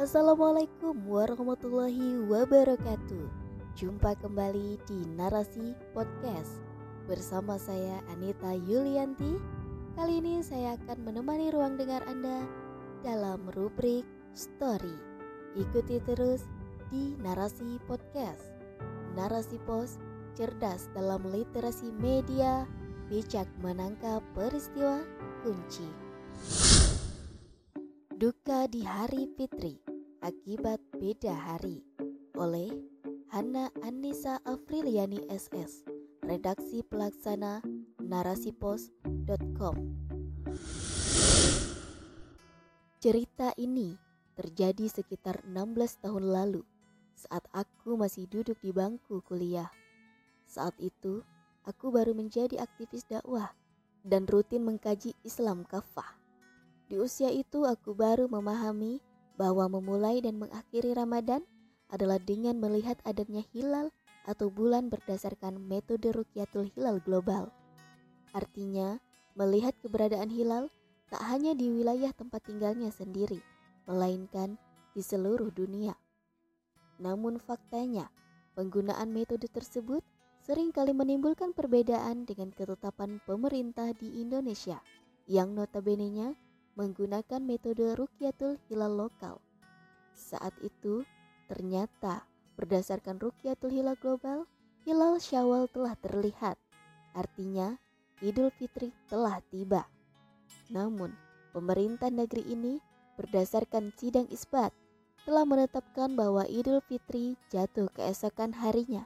Assalamualaikum warahmatullahi wabarakatuh. Jumpa kembali di Narasi Podcast bersama saya Anita Yulianti. Kali ini saya akan menemani ruang dengar Anda dalam rubrik Story. Ikuti terus di Narasi Podcast. Narasi Pos cerdas dalam literasi media, bijak menangkap peristiwa kunci. Duka di Hari Fitri akibat beda hari oleh Hana Anissa Afriliani SS Redaksi Pelaksana narasipos.com Cerita ini terjadi sekitar 16 tahun lalu saat aku masih duduk di bangku kuliah. Saat itu, aku baru menjadi aktivis dakwah dan rutin mengkaji Islam kafah. Di usia itu aku baru memahami bahwa memulai dan mengakhiri Ramadan adalah dengan melihat adanya hilal atau bulan berdasarkan metode Rukyatul Hilal Global. Artinya, melihat keberadaan hilal tak hanya di wilayah tempat tinggalnya sendiri, melainkan di seluruh dunia. Namun faktanya, penggunaan metode tersebut sering kali menimbulkan perbedaan dengan ketetapan pemerintah di Indonesia yang notabene-nya menggunakan metode Rukyatul Hilal lokal. Saat itu, ternyata berdasarkan Rukyatul Hilal global, hilal Syawal telah terlihat. Artinya, Idul Fitri telah tiba. Namun, pemerintah negeri ini berdasarkan sidang isbat telah menetapkan bahwa Idul Fitri jatuh keesokan harinya.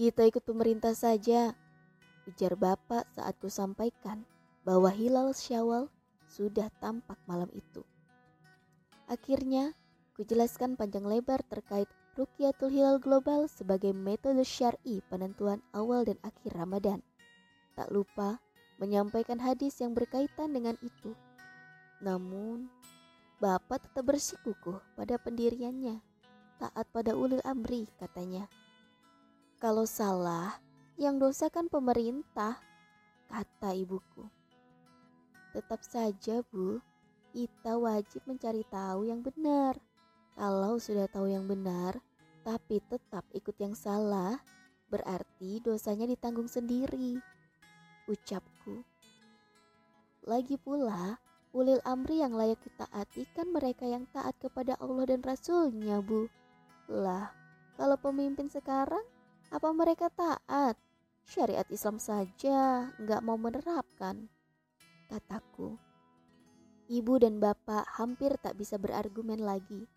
Kita ikut pemerintah saja, ujar bapak saat ku sampaikan bahwa hilal Syawal sudah tampak malam itu. Akhirnya, kujelaskan panjang lebar terkait Rukyatul Hilal Global sebagai metode syar'i penentuan awal dan akhir Ramadan. Tak lupa menyampaikan hadis yang berkaitan dengan itu. Namun, Bapak tetap bersikukuh pada pendiriannya. Taat pada ulil amri, katanya. Kalau salah, yang dosa kan pemerintah, kata ibuku. Tetap saja, Bu, kita wajib mencari tahu yang benar. Kalau sudah tahu yang benar, tapi tetap ikut yang salah, berarti dosanya ditanggung sendiri. Ucapku. Lagi pula, ulil amri yang layak kita kan mereka yang taat kepada Allah dan Rasulnya, Bu. Lah, kalau pemimpin sekarang, apa mereka taat? Syariat Islam saja nggak mau menerapkan kataku. Ibu dan bapak hampir tak bisa berargumen lagi,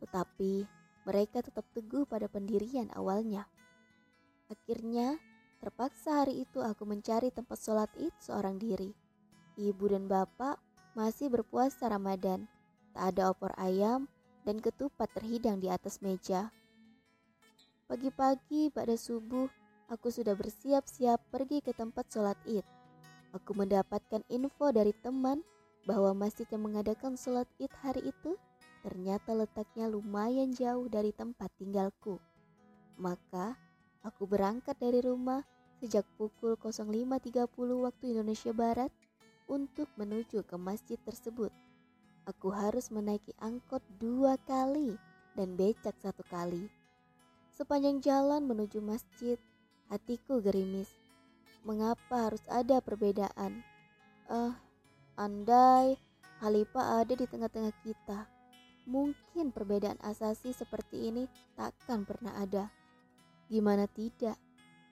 tetapi mereka tetap teguh pada pendirian awalnya. Akhirnya, terpaksa hari itu aku mencari tempat sholat id seorang diri. Ibu dan bapak masih berpuasa Ramadan, tak ada opor ayam dan ketupat terhidang di atas meja. Pagi-pagi pada subuh, aku sudah bersiap-siap pergi ke tempat sholat id. Aku mendapatkan info dari teman bahwa masjid yang mengadakan sholat id hari itu ternyata letaknya lumayan jauh dari tempat tinggalku. Maka aku berangkat dari rumah sejak pukul 05.30 waktu Indonesia Barat untuk menuju ke masjid tersebut. Aku harus menaiki angkot dua kali dan becak satu kali. Sepanjang jalan menuju masjid, hatiku gerimis mengapa harus ada perbedaan? Eh, andai Khalifah ada di tengah-tengah kita, mungkin perbedaan asasi seperti ini takkan pernah ada. Gimana tidak?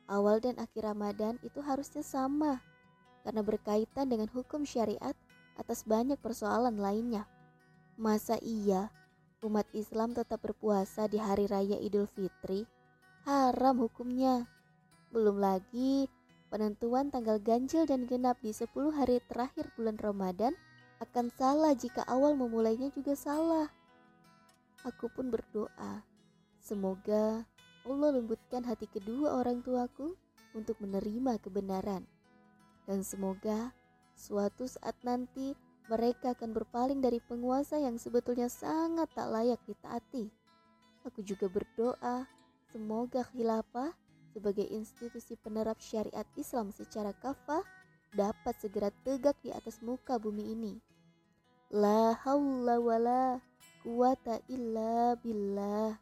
Awal dan akhir Ramadan itu harusnya sama, karena berkaitan dengan hukum syariat atas banyak persoalan lainnya. Masa iya umat Islam tetap berpuasa di hari raya Idul Fitri? Haram hukumnya. Belum lagi Penentuan tanggal ganjil dan genap di 10 hari terakhir bulan Ramadan akan salah jika awal memulainya juga salah. Aku pun berdoa, semoga Allah lembutkan hati kedua orang tuaku untuk menerima kebenaran. Dan semoga suatu saat nanti mereka akan berpaling dari penguasa yang sebetulnya sangat tak layak ditaati. Aku juga berdoa, semoga khilafah sebagai institusi penerap syariat Islam secara kafah dapat segera tegak di atas muka bumi ini. La haula wala quwata illa billah.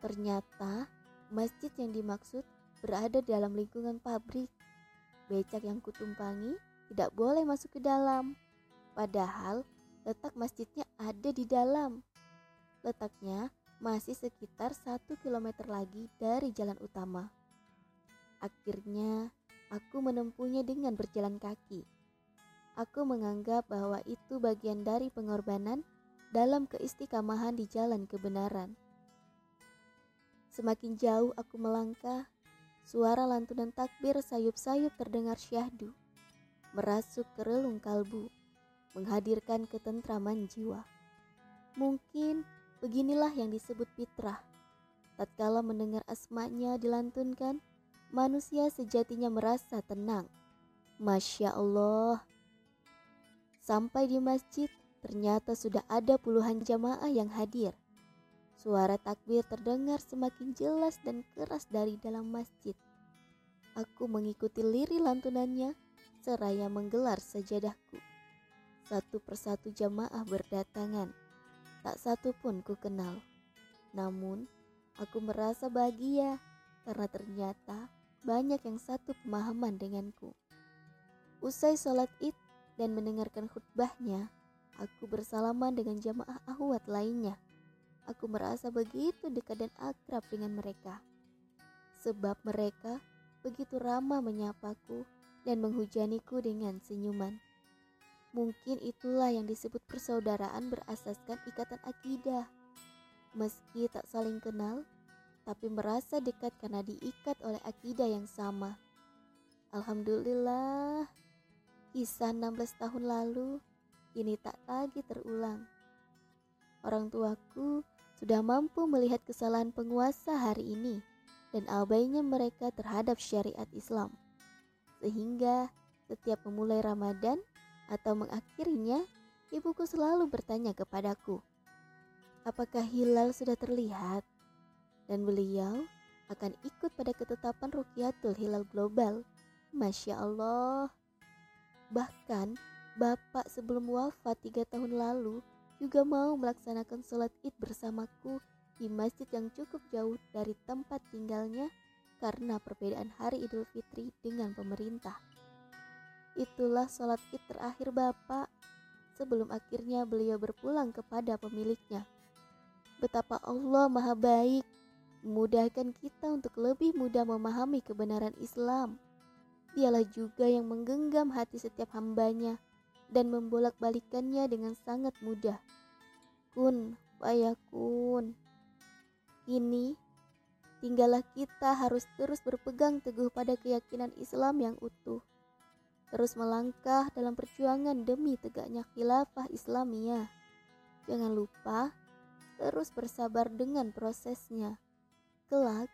Ternyata masjid yang dimaksud berada dalam lingkungan pabrik. Becak yang kutumpangi tidak boleh masuk ke dalam. Padahal letak masjidnya ada di dalam. Letaknya masih sekitar satu kilometer lagi dari jalan utama. Akhirnya, aku menempuhnya dengan berjalan kaki. Aku menganggap bahwa itu bagian dari pengorbanan dalam keistiqamahan di jalan kebenaran. Semakin jauh aku melangkah, suara lantunan takbir sayup-sayup terdengar syahdu, merasuk ke relung kalbu, menghadirkan ketentraman jiwa. Mungkin beginilah yang disebut fitrah. Tatkala mendengar asmanya dilantunkan, manusia sejatinya merasa tenang. Masya Allah. Sampai di masjid, Ternyata sudah ada puluhan jamaah yang hadir. Suara takbir terdengar semakin jelas dan keras dari dalam masjid. Aku mengikuti liri lantunannya seraya menggelar sajadahku. Satu persatu jamaah berdatangan. Tak satu pun ku kenal. Namun, aku merasa bahagia karena ternyata banyak yang satu pemahaman denganku. Usai sholat id dan mendengarkan khutbahnya, Aku bersalaman dengan jamaah ahwat lainnya. Aku merasa begitu dekat dan akrab dengan mereka. Sebab mereka begitu ramah menyapaku dan menghujaniku dengan senyuman. Mungkin itulah yang disebut persaudaraan berasaskan ikatan akidah. Meski tak saling kenal, tapi merasa dekat karena diikat oleh akidah yang sama. Alhamdulillah, kisah 16 tahun lalu kini tak lagi terulang. Orang tuaku sudah mampu melihat kesalahan penguasa hari ini dan abainya mereka terhadap syariat Islam. Sehingga setiap memulai Ramadan atau mengakhirinya, ibuku selalu bertanya kepadaku, apakah hilal sudah terlihat? Dan beliau akan ikut pada ketetapan Rukiatul Hilal Global. Masya Allah. Bahkan Bapak sebelum wafat tiga tahun lalu juga mau melaksanakan sholat id bersamaku di masjid yang cukup jauh dari tempat tinggalnya karena perbedaan hari idul fitri dengan pemerintah. Itulah sholat id terakhir Bapak sebelum akhirnya beliau berpulang kepada pemiliknya. Betapa Allah maha baik, memudahkan kita untuk lebih mudah memahami kebenaran Islam. Dialah juga yang menggenggam hati setiap hambanya dan membolak-balikannya dengan sangat mudah. Kun, payakun. Kini, tinggallah kita harus terus berpegang teguh pada keyakinan Islam yang utuh. Terus melangkah dalam perjuangan demi tegaknya khilafah Islamiyah. Jangan lupa terus bersabar dengan prosesnya. Kelak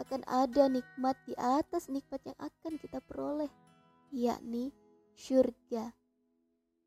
akan ada nikmat di atas nikmat yang akan kita peroleh, yakni surga.